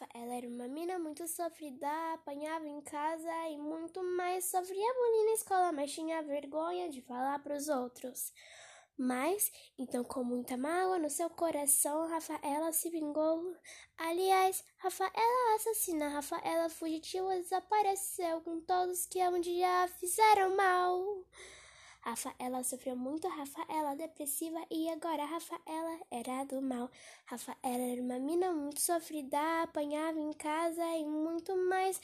Rafaela era uma mina muito sofrida, apanhava em casa e muito mais. Sofria bullying na escola, mas tinha vergonha de falar para os outros. Mas, então, com muita mágoa no seu coração, Rafaela se vingou. Aliás, Rafaela assassina, Rafaela fugitiva desapareceu com todos que um dia fizeram mal. Rafaela sofreu muito, Rafaela depressiva e agora Rafaela era do mal. Rafaela era uma mina muito sofrida, apanhava em casa e muito mais.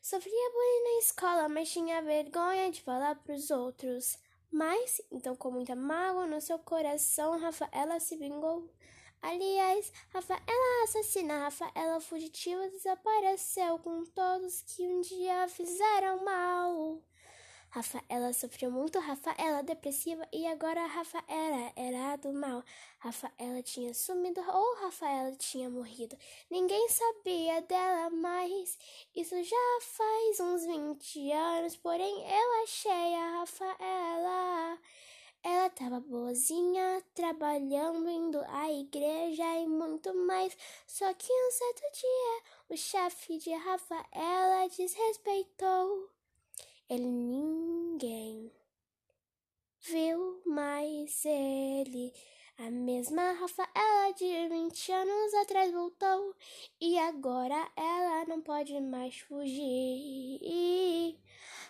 Sofria bullying na escola, mas tinha vergonha de falar para os outros. Mas, então, com muita mágoa no seu coração, Rafaela se vingou. Aliás, Rafaela assassina, Rafaela fugitiva desapareceu com todos que um dia fizeram mal. Rafaela sofreu muito, Rafaela depressiva e agora Rafaela era do mal. Rafaela tinha sumido ou Rafaela tinha morrido. Ninguém sabia dela mais. Isso já faz uns 20 anos, porém eu achei a Rafaela. Ela estava boazinha, trabalhando, indo à igreja e muito mais. Só que um certo dia, o chefe de Rafaela desrespeitou. Ele ninguém viu ele. A mesma Rafaela de 20 anos atrás voltou e agora ela não pode mais fugir.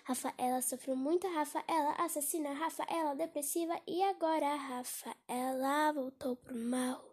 Rafaela sofreu muito, Rafaela assassina, Rafaela depressiva e agora Rafaela voltou pro mal.